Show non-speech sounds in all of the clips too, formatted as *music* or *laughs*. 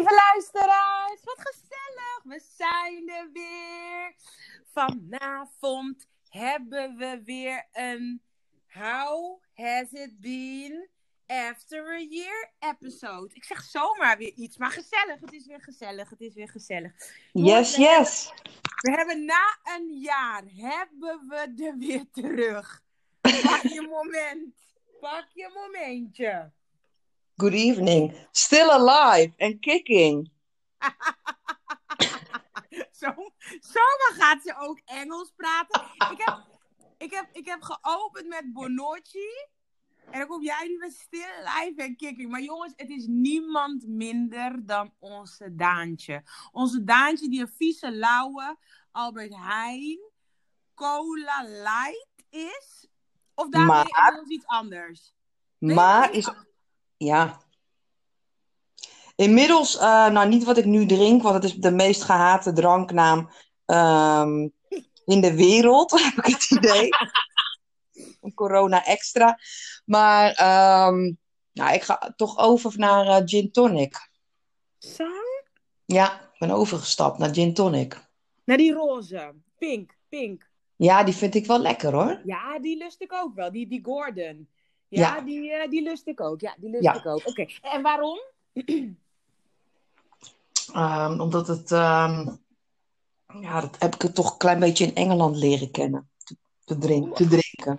Lieve luisteraars, wat gezellig. We zijn er weer. Vanavond hebben we weer een How Has It Been After a Year episode. Ik zeg zomaar weer iets, maar gezellig. Het is weer gezellig, het is weer gezellig. Yes, we yes. We hebben na een jaar, hebben we er weer terug. *laughs* Pak je moment. Pak je momentje. Good evening. Still alive and kicking. *laughs* Zo, zomaar gaat ze ook Engels praten. Ik heb, ik heb, ik heb geopend met Bonocci. En dan kom jij nu met Still Alive and Kicking. Maar jongens, het is niemand minder dan onze Daantje. Onze Daantje die een vieze, lauwe Albert Heijn Cola Light is. Of daarmee Maar- inmiddels iets anders. Maar is. Ja. Inmiddels, eh, nou niet wat ik nu drink, want het is de meest gehate dranknaam ehm, in de wereld, *laughs* heb ik het idee. Een corona extra. Maar ehm, nou, ik ga toch over naar eh, gin tonic. Zo? Ja, ik ben overgestapt naar gin tonic. Naar die roze. Pink, pink. Ja, die vind ik wel lekker hoor. Ja, die lust ik ook wel. Die, die Gordon. Ja, Ja. Die, eh, die lust ik ook. Ja, die lust Ja. ik ook. Oké. En waarom? *clears throat* Ehm, omdat het, ehm, ja, dat heb ik het toch een klein beetje in Engeland leren kennen. Te, te, drink- te drinken.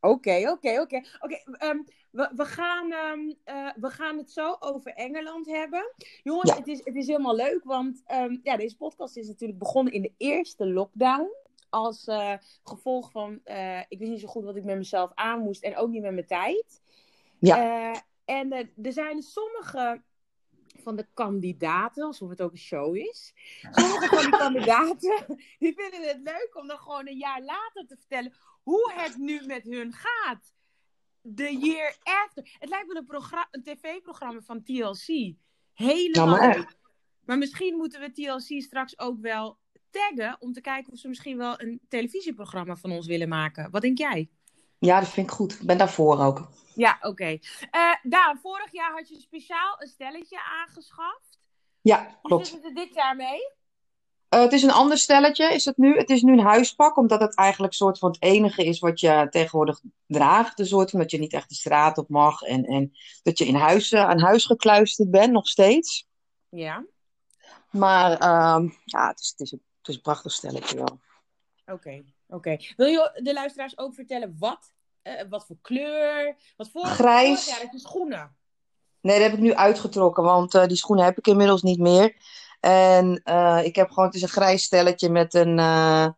Oké, oké, oké. Oké, ehm, we, we, gaan, eh, we gaan het zo over Engeland hebben. Jongens, Ja. het, is, het is helemaal leuk, want ja, deze podcast is natuurlijk begonnen in de eerste lockdown. Als eh, gevolg van, eh, ik wist niet zo goed wat ik met mezelf aan moest en ook niet met mijn tijd. Ja. Eh, en er zijn sommige van de kandidaten, alsof het ook een show is. Sommige van die *laughs* kandidaten, *laughs* die vinden het leuk om dan gewoon een jaar later te vertellen hoe het nu met hun gaat. The year after. Het lijkt wel een, een tv-programma van TLC. Helemaal Nou. Maar misschien moeten we TLC straks ook wel taggen om te kijken of ze misschien wel een televisieprogramma van ons willen maken. Wat denk jij? Ja, dat vind ik goed. Ik ben daarvoor ook. Ja, oké. Eh, Daan, vorig jaar had je speciaal een stelletje aangeschaft. Ja, Hoe klopt. zit het er dit jaar mee? Eh, het is een ander stelletje, is het nu. Het is nu een huispak, omdat het eigenlijk soort van het enige is wat je tegenwoordig draagt. Een soort van dat je niet echt de straat op mag en, en dat je in huis, eh, aan huis gekluisterd bent, nog steeds. Ja, Maar ehm, ja, het is, het, is een, het is een prachtig stelletje wel. oké. oké. Wil je de luisteraars ook vertellen wat, eh, wat voor kleur? Wat voor Grijs. jaar had je schoenen? Nee, dat heb ik nu uitgetrokken, want eh, die schoenen heb ik inmiddels niet meer. En eh, ik heb gewoon, het is een grijs stelletje met een, een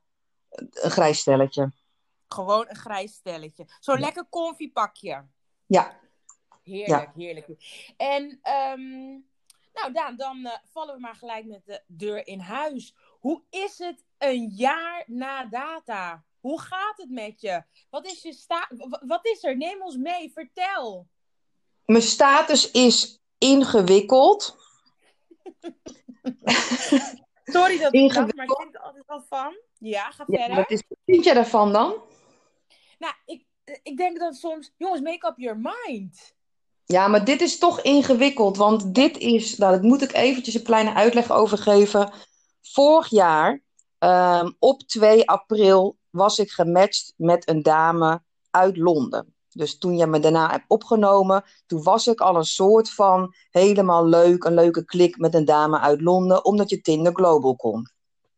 grijs stelletje. Gewoon een grijs stelletje. Zo'n Ja. lekker comfy pakje. Ja, Heerlijk, heerlijk. En ehm, nou Daan, dan vallen we maar gelijk met de deur in huis. Hoe is het een jaar na data? Hoe gaat het met je? Wat is, je sta wat is er? Neem ons mee, vertel. mijn status is ingewikkeld. *laughs* Sorry dat ik Ingewikkeld. maar ik vind er altijd wel van. Ja, ga Ja, verder. wat, is, wat vind jij daarvan dan? Nou, ik, ik denk dat soms... Jongens, make up your mind. Ja, maar dit is toch ingewikkeld, want dit is, nou, daar moet ik eventjes een kleine uitleg over geven. Vorig jaar, ehm, op 2 april, was ik gematcht met een dame uit Londen. Dus toen je me daarna hebt opgenomen, toen was ik al een soort van helemaal leuk, een leuke klik met een dame uit Londen, omdat je Tinder Global kon.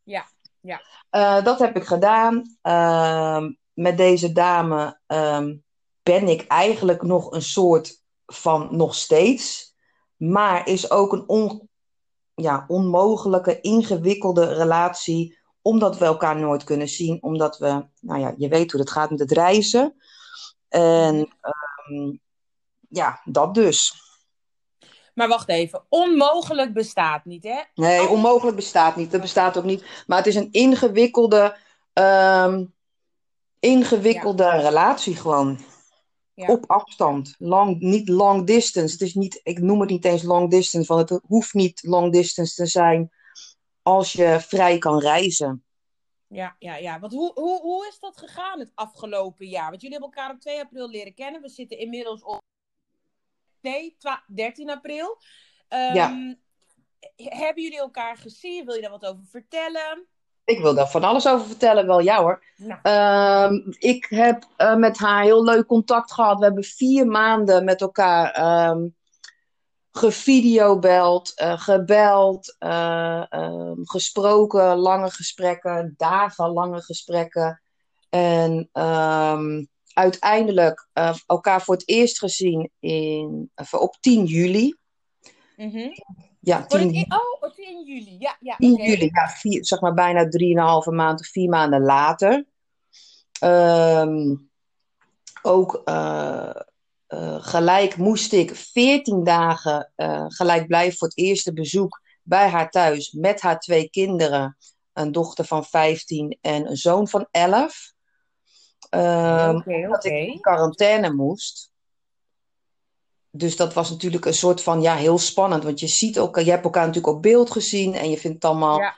Ja, ja. Eh, dat heb ik gedaan. Ehm, met deze dame ehm, ben ik eigenlijk nog een soort van nog steeds. Maar is ook een on, ja, onmogelijke, ingewikkelde relatie. Omdat we elkaar nooit kunnen zien. Omdat we, nou ja, je weet hoe het gaat met het reizen. En ehm, ja, dat dus. Maar wacht even. Onmogelijk bestaat niet, hè? Nee, onmogelijk bestaat niet. Dat bestaat ook niet. Maar het is een ingewikkelde, ehm, ingewikkelde relatie gewoon. Ja. Op afstand. Lang, niet long distance. Het is niet, ik noem het niet eens long distance, want het hoeft niet long distance te zijn als je vrij kan reizen. Ja, ja, ja. Want hoe, hoe, hoe is dat gegaan het afgelopen jaar? Want jullie hebben elkaar op 2 april leren kennen. We zitten inmiddels op nee, twa- 13 april. Ehm, Ja. hebben jullie elkaar gezien? Wil je daar wat over vertellen? Ik wil daar van alles over vertellen, wel ja hoor. Nou. Ehm, ik heb eh, met haar heel leuk contact gehad. We hebben vier maanden met elkaar gevideobeld, eh, gebeld, eh, ehm, gesproken, lange gesprekken, dagenlange gesprekken. En uiteindelijk elkaar voor het eerst gezien in, op 10 juli. Mhm. Ja, Voor 10, het in- oh, in juli. Ja, ja. 10 oké. juli, ja, vier, zeg maar bijna drieënhalve maand of vier maanden later. Ehm, ook eh, gelijk moest ik 14 dagen eh, gelijk blijven voor het eerste bezoek bij haar thuis met haar twee kinderen. Een dochter van 15 en een zoon van 11. Ehm, Oké, dat ik in quarantaine moest. Dus dat was natuurlijk een soort van, ja, heel spannend. Want je ziet ook, je hebt elkaar natuurlijk op beeld gezien en je vindt het allemaal, Ja.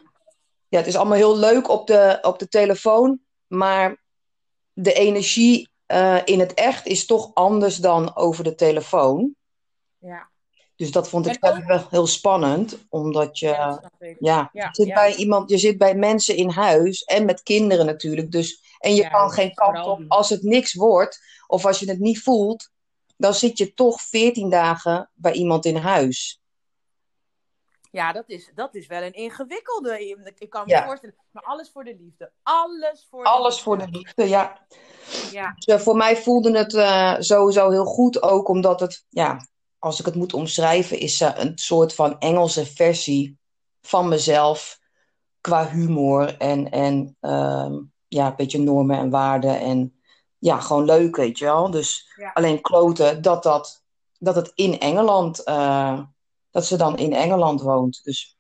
ja, het is allemaal heel leuk op de, op de telefoon. Maar de energie eh, in het echt is toch anders dan over de telefoon. Ja. Dus dat vond ik ook- wel heel spannend, omdat je, Ja, ja, zit ja. bij iemand, je zit bij mensen in huis en met kinderen natuurlijk. Dus, en je kan geen kant op. Als het niks wordt, of als je het niet voelt, dan zit je toch 14 dagen bij iemand in huis. Ja, dat is, dat is wel een ingewikkelde. Ik kan me Ja. voorstellen. Maar alles voor de liefde. Alles voor de Alles liefde. voor de liefde, ja. Ja, Dus, eh, voor mij voelde het eh, sowieso heel goed, ook omdat het, ja, als ik het moet omschrijven, is ze een soort van Engelse versie van mezelf qua humor en, en ehm, ja, een beetje normen en waarden en ja, gewoon leuk, weet je wel. Dus Ja. alleen kloten dat, dat, dat het in Engeland, eh, dat ze dan in Engeland woont. Dus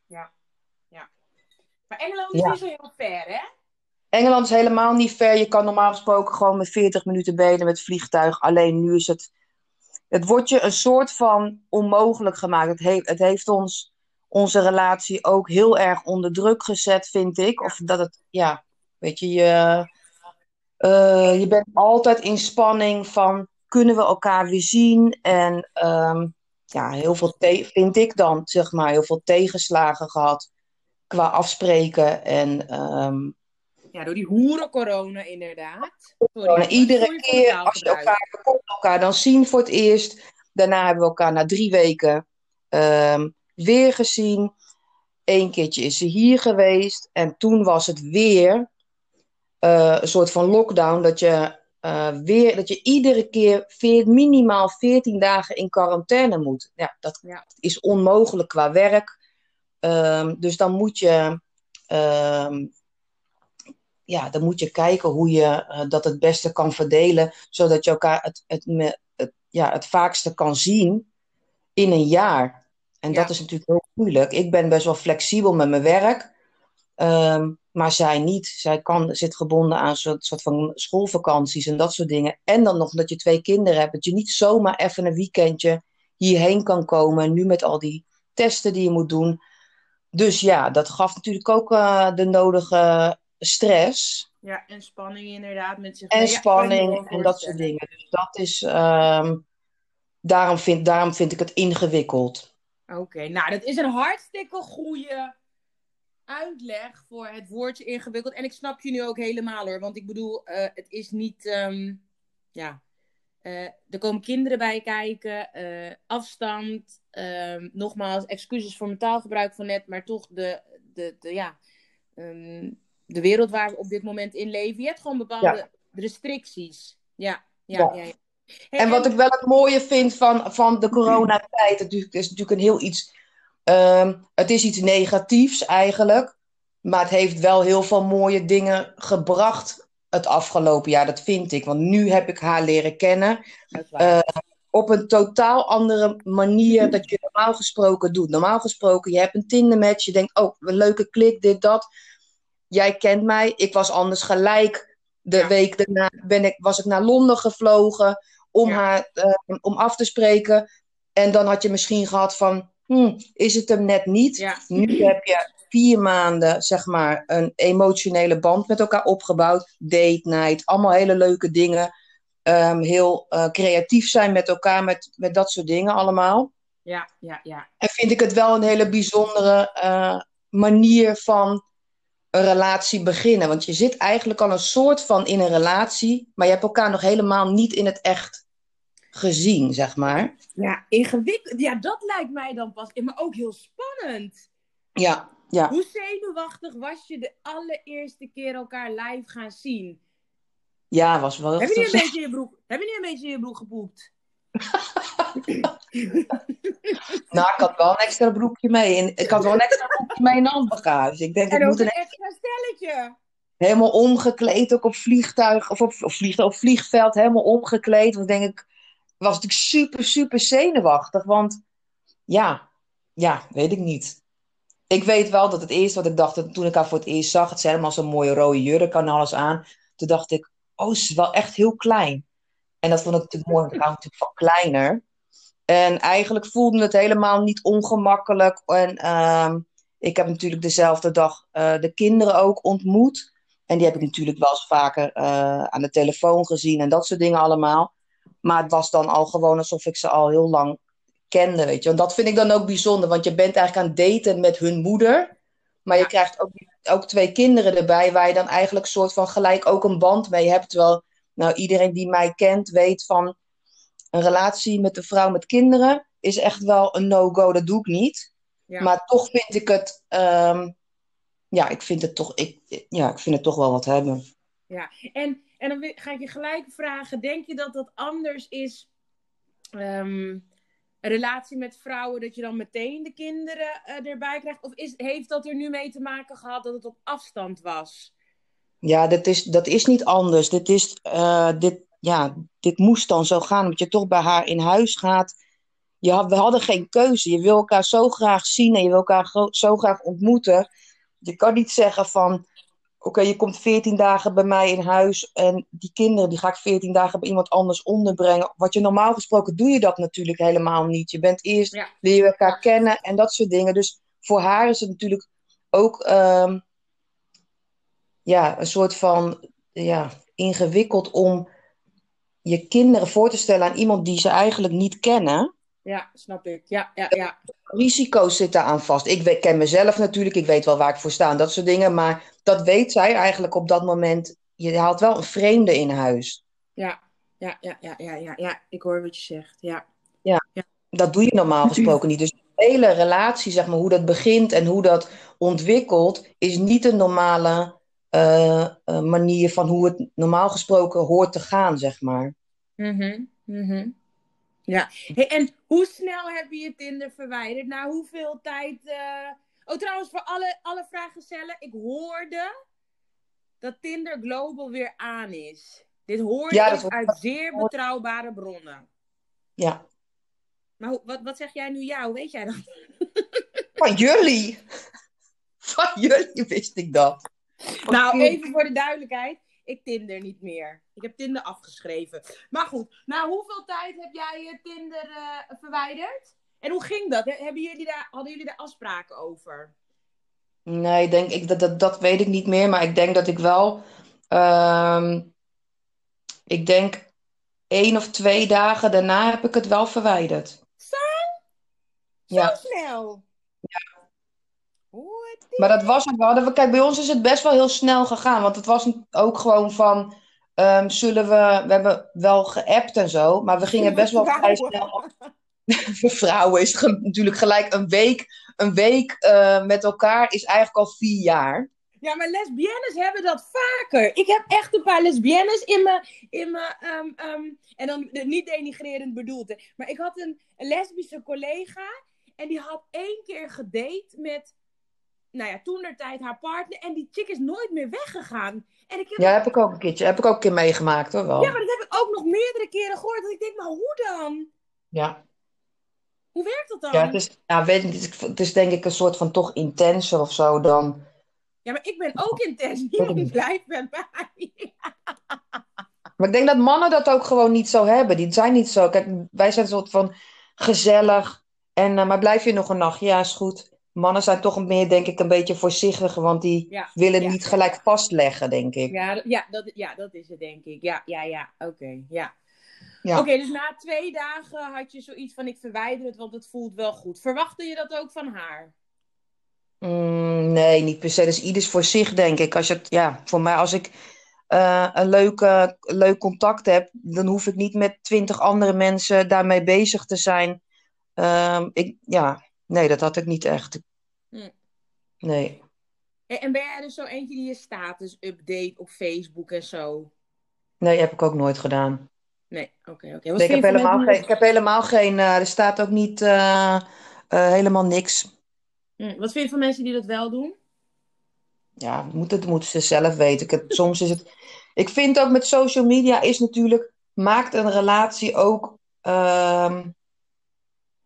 maar Engeland is Ja. niet zo heel ver, hè? Engeland is helemaal niet ver. Je kan normaal gesproken gewoon met 40 minuten benen met vliegtuig. Alleen nu is het. Het wordt je een soort van onmogelijk gemaakt. Het, heeft het heeft ons, onze relatie ook heel erg onder druk gezet, vind ik. Of dat het, ja, weet je, je, eh, je bent altijd in spanning van kunnen we elkaar weer zien? En ehm, ja, heel veel, vind ik dan, zeg maar, heel veel tegenslagen gehad qua afspreken. En ehm, Ja, door die hoeren-corona inderdaad. Sorry, iedere keer als je elkaar, we konden elkaar dan zien voor het eerst. Daarna hebben we elkaar na drie weken ehm, weer gezien. Eén keertje is ze hier geweest. En toen was het weer eh, een soort van lockdown. Dat je, eh, weer, dat je iedere keer veer- minimaal 14 dagen in quarantaine moet. Ja, dat Ja. is onmogelijk qua werk. Ehm, dus dan moet je ehm, ja, dan moet je kijken hoe je eh, dat het beste kan verdelen, zodat je elkaar het, het, me- het, ja, het vaakste kan zien in een jaar. En Ja. dat is natuurlijk heel moeilijk. Ik ben best wel flexibel met mijn werk, ehm, maar zij niet. Zij kan, zit gebonden aan soort, soort van schoolvakanties en dat soort dingen. En dan nog dat je twee kinderen hebt, dat je niet zomaar even een weekendje hierheen kan komen. En nu met al die testen die je moet doen. Dus ja, dat gaf natuurlijk ook eh, de nodige stress Ja, en spanning inderdaad met zich en. Ja, spanning en dat soort dingen. Dus dat is, ehm, daarom, vind, daarom vind ik het ingewikkeld. Oké, nou dat is een hartstikke goede uitleg voor het woordje ingewikkeld. En ik snap je nu ook helemaal hoor. Want ik bedoel, eh, het is niet. ehm, ja, eh, er komen kinderen bij kijken, eh, afstand. ehm, nogmaals, excuses voor mijn taalgebruik van net, maar toch de, de, de, ja, ehm, de wereld waar we op dit moment in leven. Je hebt gewoon bepaalde restricties. Ja, ja, Ja. ja. ja. Hey, En wat ik wel het mooie vind van, van de *clears throat* coronatijd, het is natuurlijk een heel iets, ehm, het is iets negatiefs eigenlijk, maar het heeft wel heel veel mooie dingen gebracht het afgelopen jaar, dat vind ik. Want nu heb ik haar leren kennen waar. op een totaal andere manier dat je normaal gesproken doet. Normaal gesproken, je hebt een Tinder-match, je denkt, oh, een leuke klik, dit, dat. Jij kent mij, ik was anders gelijk. De Ja. week daarna ben ik, was ik naar Londen gevlogen om Ja. haar eh, om af te spreken. En dan had je misschien gehad van, hm, is het hem net niet? Ja. Nu heb je vier maanden, zeg maar, een emotionele band met elkaar opgebouwd. Date night, allemaal hele leuke dingen. Ehm, heel eh, creatief zijn met elkaar, met, met dat soort dingen allemaal. Ja, ja, ja. En vind ik het wel een hele bijzondere eh, manier van een relatie beginnen. Want je zit eigenlijk al een soort van in een relatie, maar je hebt elkaar nog helemaal niet in het echt gezien, zeg maar. Ja, ingewikkeld. Ja, dat lijkt mij dan pas. Maar ook heel spannend. Ja, ja. Hoe zenuwachtig was je de allereerste keer elkaar live gaan zien? Ja, was wel. Heb je niet een beetje in je broek, heb je niet een beetje in je broek gepoept? *laughs* nou, ik had wel een extra broekje mee. Ik had wel een extra broekje mee in handbagage. Dus ik denk, en ik moet een extra stelletje. Helemaal omgekleed, ook op vliegtuig, of op, of vliegtuig, op vliegveld, helemaal omgekleed. Want denk ik, was natuurlijk super, super zenuwachtig. Want ja, ja, weet ik niet. Ik weet wel dat het eerste wat ik dacht, toen ik haar voor het eerst zag, het zijn helemaal zo'n mooie rode jurk en alles aan. Toen dacht ik, oh, ze is wel echt heel klein. En dat vond ik natuurlijk mooi, want ik hou natuurlijk van kleiner. En eigenlijk voelde het helemaal niet ongemakkelijk. En ehm, ik heb natuurlijk dezelfde dag uh, de kinderen ook ontmoet. En die heb ik natuurlijk wel eens vaker uh, aan de telefoon gezien en dat soort dingen allemaal. Maar het was dan al gewoon alsof ik ze al heel lang kende, weet je. Want dat vind ik dan ook bijzonder, want je bent eigenlijk aan het daten met hun moeder. Maar je krijgt ook, ook twee kinderen erbij, waar je dan eigenlijk soort van gelijk ook een band mee hebt. Terwijl nou, iedereen die mij kent weet van een relatie met een vrouw met kinderen is echt wel een no-go. Dat doe ik niet. Ja. Maar toch vind ik het, um, ja, ik vind het toch, ik, ja, ik vind het toch wel wat hebben. Ja, en, en dan ga ik je gelijk vragen, denk je dat dat anders is, um, relatie met vrouwen, dat je dan meteen de kinderen uh, erbij krijgt? Of is, heeft dat er nu mee te maken gehad dat het op afstand was? Ja, dat is, dat is niet anders. Dit, is, uh, dit, ja, dit moest dan zo gaan, omdat je toch bij haar in huis gaat. Je had, we hadden geen keuze. Je wil elkaar zo graag zien en je wil elkaar zo graag ontmoeten. Je kan niet zeggen van, oké, je komt 14 dagen bij mij in huis en die kinderen die ga ik 14 dagen bij iemand anders onderbrengen. Wat je normaal gesproken doe je dat natuurlijk helemaal niet. Je bent eerst, ja. leer je elkaar kennen en dat soort dingen. Dus voor haar is het natuurlijk ook um, ja, een soort van ja, ingewikkeld om je kinderen voor te stellen aan iemand die ze eigenlijk niet kennen. Ja, snap ik. Ja, ja, ja. Risico's zitten aan vast. Ik weet, ken mezelf natuurlijk, ik weet wel waar ik voor sta en dat soort dingen. Maar dat weet zij eigenlijk op dat moment. Je haalt wel een vreemde in huis. Ja, ja, ja, ja, ja, ja, ja. ik hoor wat je zegt. Ja. Ja, ja. dat doe je normaal gesproken niet. Dus de hele relatie, zeg maar, hoe dat begint en hoe dat ontwikkelt, is niet een normale uh, uh, manier van hoe het normaal gesproken hoort te gaan, zeg maar. Mm -hmm. Ja, hey, en hoe snel heb je je Tinder verwijderd? Na hoeveel tijd? Uh... Oh, trouwens, voor alle, alle vragen ik hoorde dat Tinder Global weer aan is. Dit hoorde ja, ik uit zeer betrouwbare bronnen. Ja. Maar hoe, wat, wat zeg jij nu ja? Hoe weet jij dat? *laughs* Van jullie! Van jullie wist ik dat. Nou, even voor de duidelijkheid. Ik Tinder niet meer. Ik heb Tinder afgeschreven. Maar goed, na hoeveel tijd heb jij je Tinder uh, verwijderd? En hoe ging dat? Hebben jullie daar, hadden jullie daar afspraken over? Nee, denk ik, dat, dat, dat weet ik niet meer. Maar ik denk dat ik wel. Uh, ik denk één of twee dagen daarna heb ik het wel verwijderd. Zo? Zo ja. snel? Maar dat was ook wel. Kijk, bij ons is het best wel heel snel gegaan. Want het was ook gewoon van. Um, zullen we. We hebben wel geappt en zo. Maar we gingen best wel vrij snel. *laughs* Voor vrouwen is het natuurlijk gelijk een week. Een week uh, met elkaar is eigenlijk al vier jaar. Ja, maar lesbiennes hebben dat vaker. Ik heb echt een paar lesbiennes in mijn. In mijn um, um, en dan niet denigrerend bedoeld. Maar ik had een, een lesbische collega. En die had één keer gedate met nou ja, toen tijd haar partner. En die chick is nooit meer weggegaan. En ik heb ja, heb ik ook een keertje. Heb ik ook een keer meegemaakt hoor. Wel. Ja, maar dat heb ik ook nog meerdere keren gehoord. Dat ik denk, maar hoe dan? Ja. Hoe werkt dat dan? Ja, het is, ja, weet het is denk ik een soort van toch intenser of zo dan. Ja, maar ik ben ook intens. Niemand blijft bij mij. *laughs* maar ik denk dat mannen dat ook gewoon niet zo hebben. Die zijn niet zo. Kijk, wij zijn een soort van gezellig. En, uh, maar blijf je nog een nacht? Ja, is goed mannen zijn toch meer, denk ik, een beetje voorzichtiger, want die willen niet gelijk vastleggen, denk ik. Ja, ja, dat, ja, dat is het, denk ik. Ja, ja, ja, oké, ja. Ja. Oké, dus na twee dagen had je zoiets van ik verwijder het, want het voelt wel goed. Verwachtte je dat ook van haar? Mm, nee, niet per se. Dus ieders voor zich, denk ik. Als je het, ja, voor mij, als ik eh, een leuke, leuk contact heb, dan hoef ik niet met twintig andere mensen daarmee bezig te zijn. Ehm, ik, ja, nee, dat had ik niet echt. Hm. Nee. En, en ben jij dus zo eentje die je status update op Facebook en zo? Nee, heb ik ook nooit gedaan. Nee, oké, oké. Nee, ik, heb helemaal geen, ik heb helemaal geen. eh, er staat ook niet eh, eh, helemaal niks. Hm, Wat vind je van mensen die dat wel doen? Ja, moet het moeten ze zelf weten. Ik heb, *laughs* soms is het. Ik vind ook met social media is natuurlijk. Maakt een relatie ook. ehm,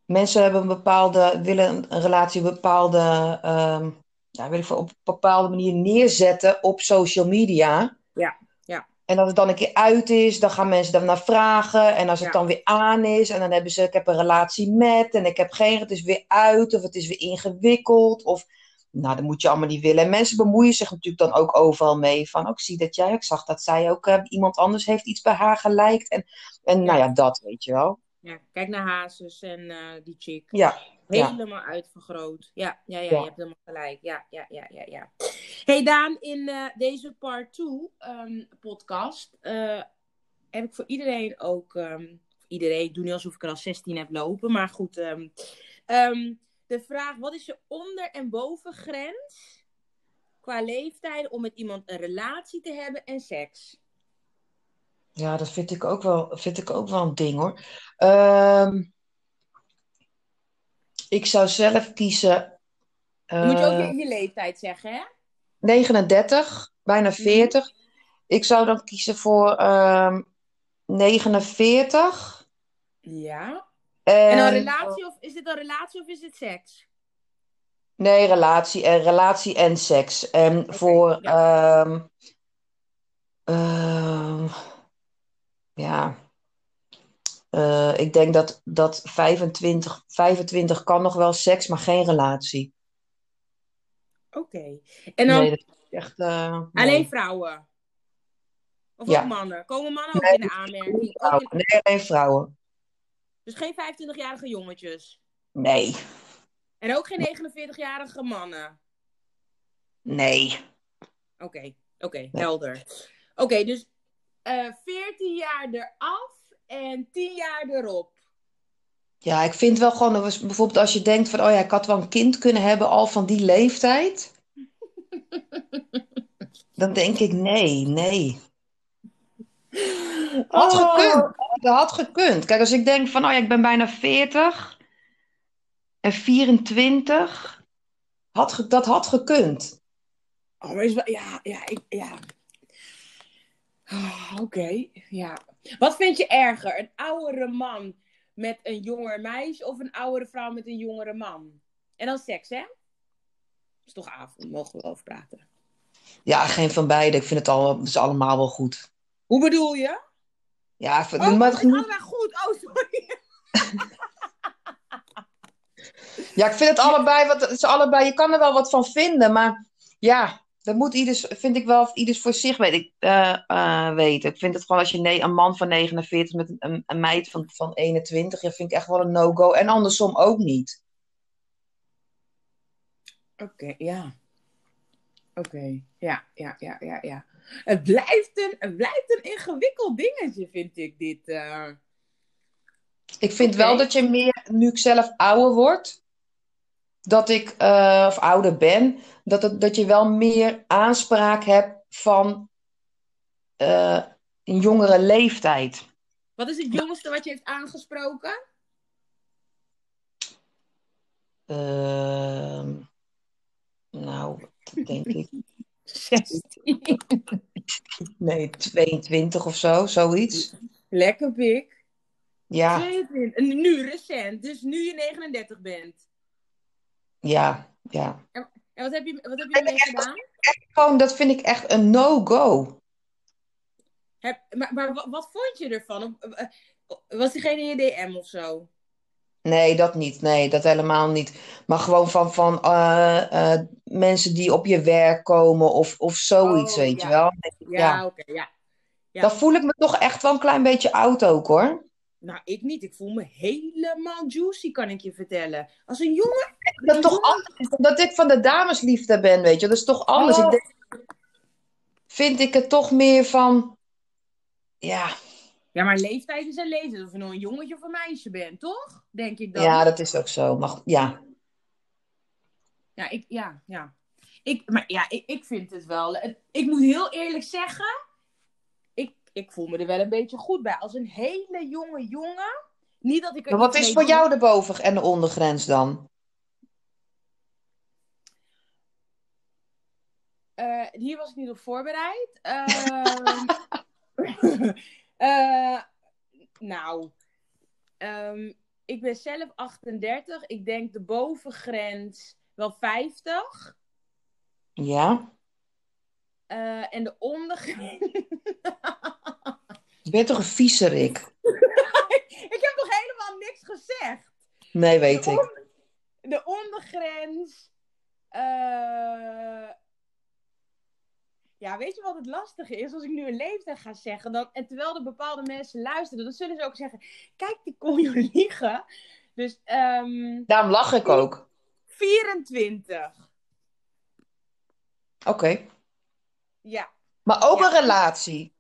mensen hebben een bepaalde. willen een, relatie een bepaalde. ehm, ja, weet ik veel, op een bepaalde manier neerzetten op social media. Ja, ja. En als het dan een keer uit is, dan gaan mensen naar vragen. En als het Ja. dan weer aan is, en dan hebben ze, ik heb een relatie met, en ik heb geen, het is weer uit, of het is weer ingewikkeld. Of, nou, dat moet je allemaal niet willen. En mensen bemoeien zich natuurlijk dan ook overal mee. Van, ook zie dat jij, ik zag dat zij ook, eh, iemand anders heeft iets bij haar geliked. En, en nou ja, dat weet je wel. Ja, kijk naar Hazes en eh, die chick. Ja, ja. Helemaal uitvergroot. Ja, ja, ja, Ja. je hebt helemaal gelijk. Ja, ja, ja, ja, ja. Hey Daan, in eh, deze part 2 podcast eh, heb ik voor iedereen ook... ehm, iedereen, ik doe niet alsof ik er al 16 heb lopen, maar goed. ehm, ehm, de vraag, wat is je onder- en bovengrens qua leeftijd om met iemand een relatie te hebben en seks? Ja, dat vind ik ook wel, vind ik ook wel een ding hoor. Ehm, ik zou zelf kiezen. Dan moet je ook eh, je, je leeftijd zeggen, hè? 39, bijna 40. Ik zou dan kiezen voor ehm 49. Ja. En, En een relatie, of is dit een relatie of is dit seks? Nee, relatie en, relatie en seks. En voor, ehm, ehm, ja, Eh, ik denk dat, dat 25, 25 kan nog wel seks, maar geen relatie. Oké. En dan Nee, dat is echt. eh, nee. alleen vrouwen? Of Ja. ook mannen? Komen mannen ook Nee, in de aanmerking? Ook Vrouwen. in- Nee, alleen vrouwen. dus geen 25-jarige jongetjes? Nee, En ook geen 49-jarige mannen? nee. Oké, oké, helder. Oké, dus eh 14 jaar eraf en 10 jaar erop. Ja, ik vind wel gewoon, bijvoorbeeld als je denkt van, oh ja, ik had wel een kind kunnen hebben al van die leeftijd. *laughs* Dan denk ik, nee, nee. Had Oh. gekund. Dat had gekund. Kijk, als ik denk van, oh ja, ik ben bijna 40 en 24, had dat had gekund. Oh, maar is wel, ja, ja, ik, ja. Oh, Oké, ja. Wat vind je erger? Een oudere man met een jonger meisje of een oudere vrouw met een jongere man? En dan seks, hè? is toch avond, mogen we over praten. Ja, geen van beide. Ik vind het, al, het is allemaal wel goed. Hoe bedoel je? Ja, ik vind- Oh, maar het het is niet- allebei goed. Oh, sorry. *laughs* ja, ik vind het allebei, wat, het is allebei, je kan er wel wat van vinden, maar ja, dat moet ieders, vind ik wel, ieders voor zich weet ik, eh, eh, weten. Ik vind het gewoon als je ne- een man van 49 met een, een, meid van, van 21, ja, vind ik echt wel een no-go. En andersom ook niet. Oké, ja. Oké, ja, ja, ja, ja, ja. Het blijft een, het blijft een ingewikkeld dingetje, vind ik, dit. eh. Ik vind wel dat je meer, nu ik zelf ouder word, dat ik, eh, of ouder ben, dat, het, dat je wel meer aanspraak hebt van eh, een jongere leeftijd. Wat is het jongste wat je heeft aangesproken? Ehm, nou, dat denk ik. *laughs* 16. *laughs* Nee, 22 of zo, zoiets. Lekker pik. Ja, 22. En nu recent, dus nu je 39 bent. Ja, ja. En wat heb je, wat heb je ermee gedaan? Gewoon, dat vind ik echt een no-go. Maar maar wat, wat vond je ervan? Eh, Was diegene in je DM of zo? Nee, dat niet. Nee, dat helemaal niet. Maar gewoon van, van eh, eh, mensen die op je werk komen of, of zoiets, Oh, weet ja. je wel. Ja, Ja. oké, ja. Ja. Dan voel ik me toch echt wel een klein beetje oud ook, hoor. Nou, ik niet. Ik voel me helemaal juicy, kan ik je vertellen. Als een jongen. Dat is toch anders, omdat ik van de damesliefde ben, weet je. Dat is toch anders. Oh. Ik denk, vind ik het toch meer van, ja, Ja, maar leeftijd is een leeftijd. Of je nou een jongetje of een meisje bent, toch? Denk ik dan. ja, dat is ook zo. Maar goed, ja, Ja, ik, ja, ja. Ik, maar ja, ik, ik vind het wel. Ik moet heel eerlijk zeggen. Ik, voel me er wel een beetje goed bij. Als een hele jonge jongen. Niet dat ik maar wat is voor jou de boven- en de ondergrens dan? Eh, hier was ik niet op voorbereid. Ehm, *laughs* eh, nou, ehm, ik ben zelf 38. Ik denk de bovengrens wel 50. Ja? Eh, en de ondergrens. *laughs* Je bent toch een viezerik? *laughs* ik heb nog helemaal niks gezegd. Nee, weet de, ik. de ondergrens. eh, Ja, weet je wat het lastige is? Als ik nu een leeftijd ga zeggen, dan, en terwijl er bepaalde mensen luisteren, dan zullen ze ook zeggen: Kijk, die kon je *laughs* liegen. Dus ehm Daarom lach ik ook. 24. Oké. Ja. Maar ook Ja. een relatie.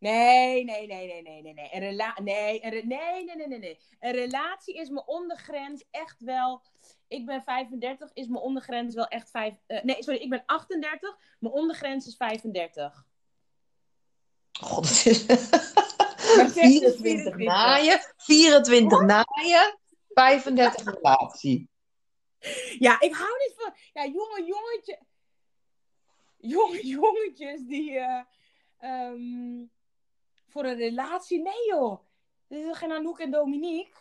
Nee, nee, nee, nee, nee, nee, nee. Een rela nee, een re- nee, nee, nee, nee, nee. Een relatie is mijn ondergrens echt wel. Ik ben 35, is mijn ondergrens wel echt 5. eh, nee, sorry, ik ben 38. Mijn ondergrens is 35. God, *laughs* het is... het is 24 24. naaien, 24 naaien, 35 *laughs* relatie. Ja, ik hou niet van. Ja, jonge jongetje. Jonge jongetjes die. eh, ehm, voor een relatie. Nee, joh. Dit is geen Anouk en Dominique.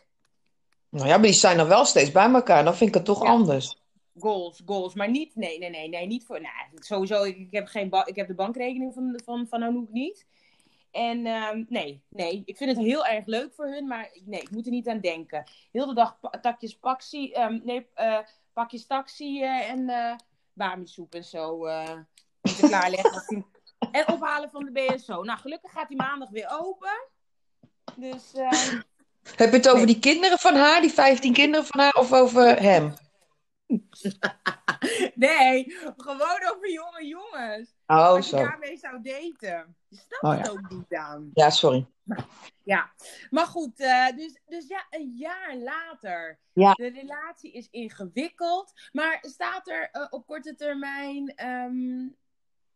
Nou ja, maar die zijn dan wel steeds bij elkaar. Dan vind ik het toch Ja. anders. Goals, goals. Maar niet, nee, nee, nee, nee, niet voor, nou, sowieso, ik, ik heb, geen ik heb de bankrekening van, van, van Anouk niet. En ehm, nee, nee, ik vind het heel erg leuk voor hun, maar nee, ik moet er niet aan denken. Heel de dag pa- takjes paxi, ehm, nee, eh, pakjes taxi eh, en eh bami-soep en zo moeten klaarleggen. *laughs* En ophalen van de BSO. Nou, gelukkig gaat die maandag weer open. Dus, ehm, Heb je het over die kinderen van haar, die 15 kinderen van haar, of over hem? *laughs* nee, gewoon over jonge jongens. Oh, als je zo. daarmee zou daten. Je snapt Oh, het ook niet aan. Ja, sorry. Ja, maar goed, eh, dus, dus ja, een jaar later. Ja. De relatie is ingewikkeld. Maar staat er eh, op korte termijn ehm,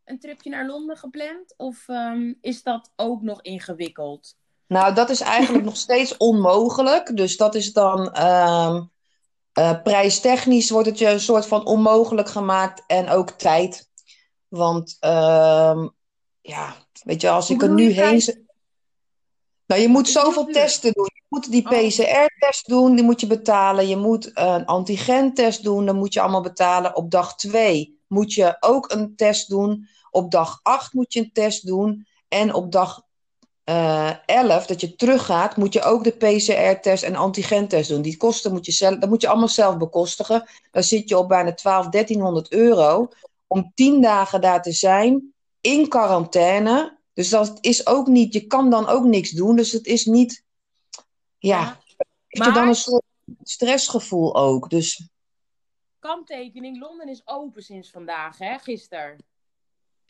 een tripje naar Londen gepland? Of ehm, is dat ook nog ingewikkeld? Nou, dat is eigenlijk *laughs* nog steeds onmogelijk. Dus dat is dan ehm, eh, prijstechnisch wordt het je een soort van onmogelijk gemaakt en ook tijd. Want ehm, ja, weet je, als Hoe ik er nu heen. Nou, je moet zoveel testen doen. Je moet die Oh. PCR-test doen, die moet je betalen. Je moet een antigentest doen, dan moet je allemaal betalen. Op dag 2 moet je ook een test doen. Op dag 8 moet je een test doen. En op dag eh 11, dat je teruggaat, moet je ook de PCR-test en antigentest doen. Die kosten moet je zelf, dat moet je allemaal zelf bekostigen. Dan zit je op bijna 12, 1300 euro om 10 dagen daar te zijn in quarantaine. Dus dat is ook niet, je kan dan ook niks doen. Dus het is niet, ja, Ja. je dan een soort stressgevoel ook. Dus Kanttekening, Londen is open sinds vandaag, hè? Gisteren.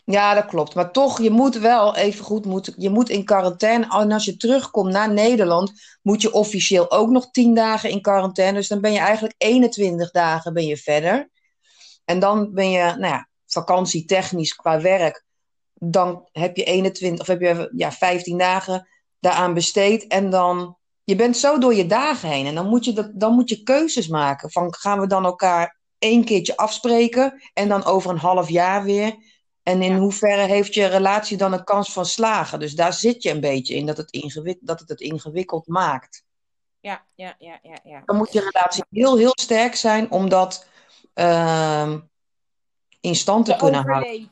ja, dat klopt. Maar toch, je moet wel even goed, moet, je moet in quarantaine. En als je terugkomt naar Nederland, moet je officieel ook nog 10 dagen in quarantaine. Dus dan ben je eigenlijk 21 dagen ben je verder. En dan ben je, nou ja, vakantietechnisch qua werk. Dan heb je 21 of heb je ja, 15 dagen daaraan besteed. En dan, je bent zo door je dagen heen. En dan moet je, dat, dan moet je keuzes maken. Van gaan we dan elkaar één keertje afspreken en dan over een half jaar weer. En in Ja. hoeverre heeft je relatie dan een kans van slagen? Dus daar zit je een beetje in, dat het, ingewik- dat het het ingewikkeld maakt. Ja, ja, ja, ja, ja. Dan moet je relatie heel, heel sterk zijn om dat ehm, in stand te, Te kunnen houden.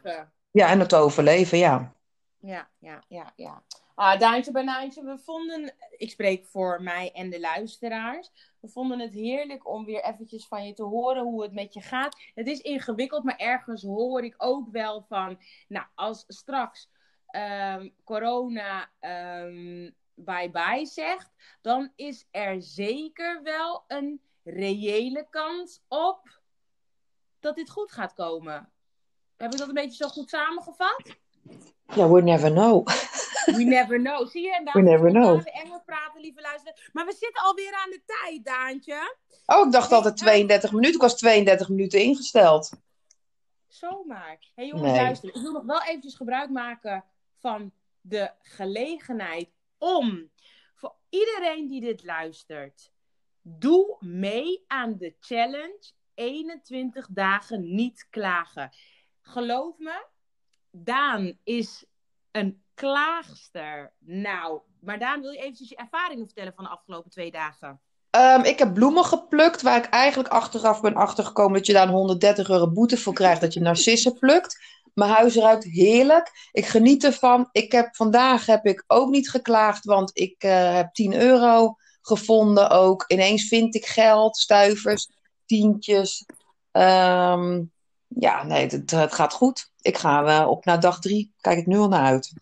Ja, en het overleven, ja. Ja, ja, ja, ja. Ah, Daantje Banaantje, we vonden, ik spreek voor mij en de luisteraars, we vonden het heerlijk om weer eventjes van je te horen hoe het met je gaat. Het is ingewikkeld, maar ergens hoor ik ook wel van, nou, als straks ehm, corona ehm, bye-bye zegt, dan is er zeker wel een reële kans op dat dit goed gaat komen. Heb ik dat een beetje zo goed samengevat? Ja, we never know. *laughs* We never know. Zie je? En We never know. We Engels praten, lieve luisteren. Maar we zitten alweer aan de tijd, Daantje. Oh, ik dacht altijd 32 minuten. Ik was 32 minuten ingesteld. Zomaar. Hé hey, jongens, Nee. luister. Ik wil nog wel eventjes gebruik maken van de gelegenheid om voor iedereen die dit luistert, doe mee aan de challenge 21 dagen niet klagen. Geloof me, Daan is een klaagster. Nou, maar Daan, wil je eventjes je ervaringen vertellen van de afgelopen twee dagen? Ehm, ik heb bloemen geplukt, waar ik eigenlijk achteraf ben achtergekomen dat je daar een 130 euro boete voor krijgt dat je narcissen plukt. Mijn huis ruikt heerlijk. Ik geniet ervan. Ik heb, vandaag heb ik ook niet geklaagd, want ik eh, heb 10 euro gevonden ook. Ineens vind ik geld, stuivers, tientjes. Ehm, ja, nee, het, het gaat goed. Ik ga eh, op naar dag drie. Kijk ik nu al naar uit.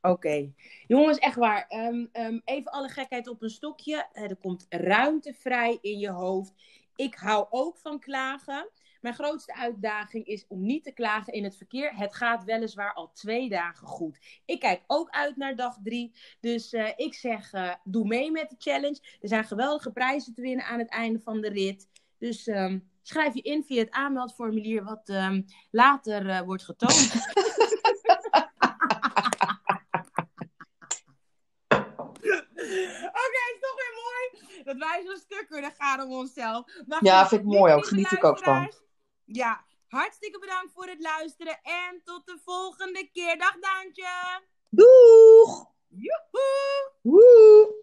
Oké. Jongens, echt waar. Ehm, ehm, even alle gekheid op een stokje. Eh, er komt ruimte vrij in je hoofd. Ik hou ook van klagen. Mijn grootste uitdaging is om niet te klagen in het verkeer. Het gaat weliswaar al twee dagen goed. Ik kijk ook uit naar dag drie. Dus eh, ik zeg, doe mee met de challenge. Er zijn geweldige prijzen te winnen aan het einde van de rit. Dus ehm, schrijf je in via het aanmeldformulier wat ehm, later eh, wordt getoond. *laughs* Oké, is toch weer mooi dat wij zo'n stuk kunnen gaan om onszelf. Maar Ja, goed, vind ik mooi ook. Geniet ik ook van. Ja, hartstikke bedankt voor het luisteren en tot de volgende keer. Dag Daantje! Doeg! Joehoe! Woe!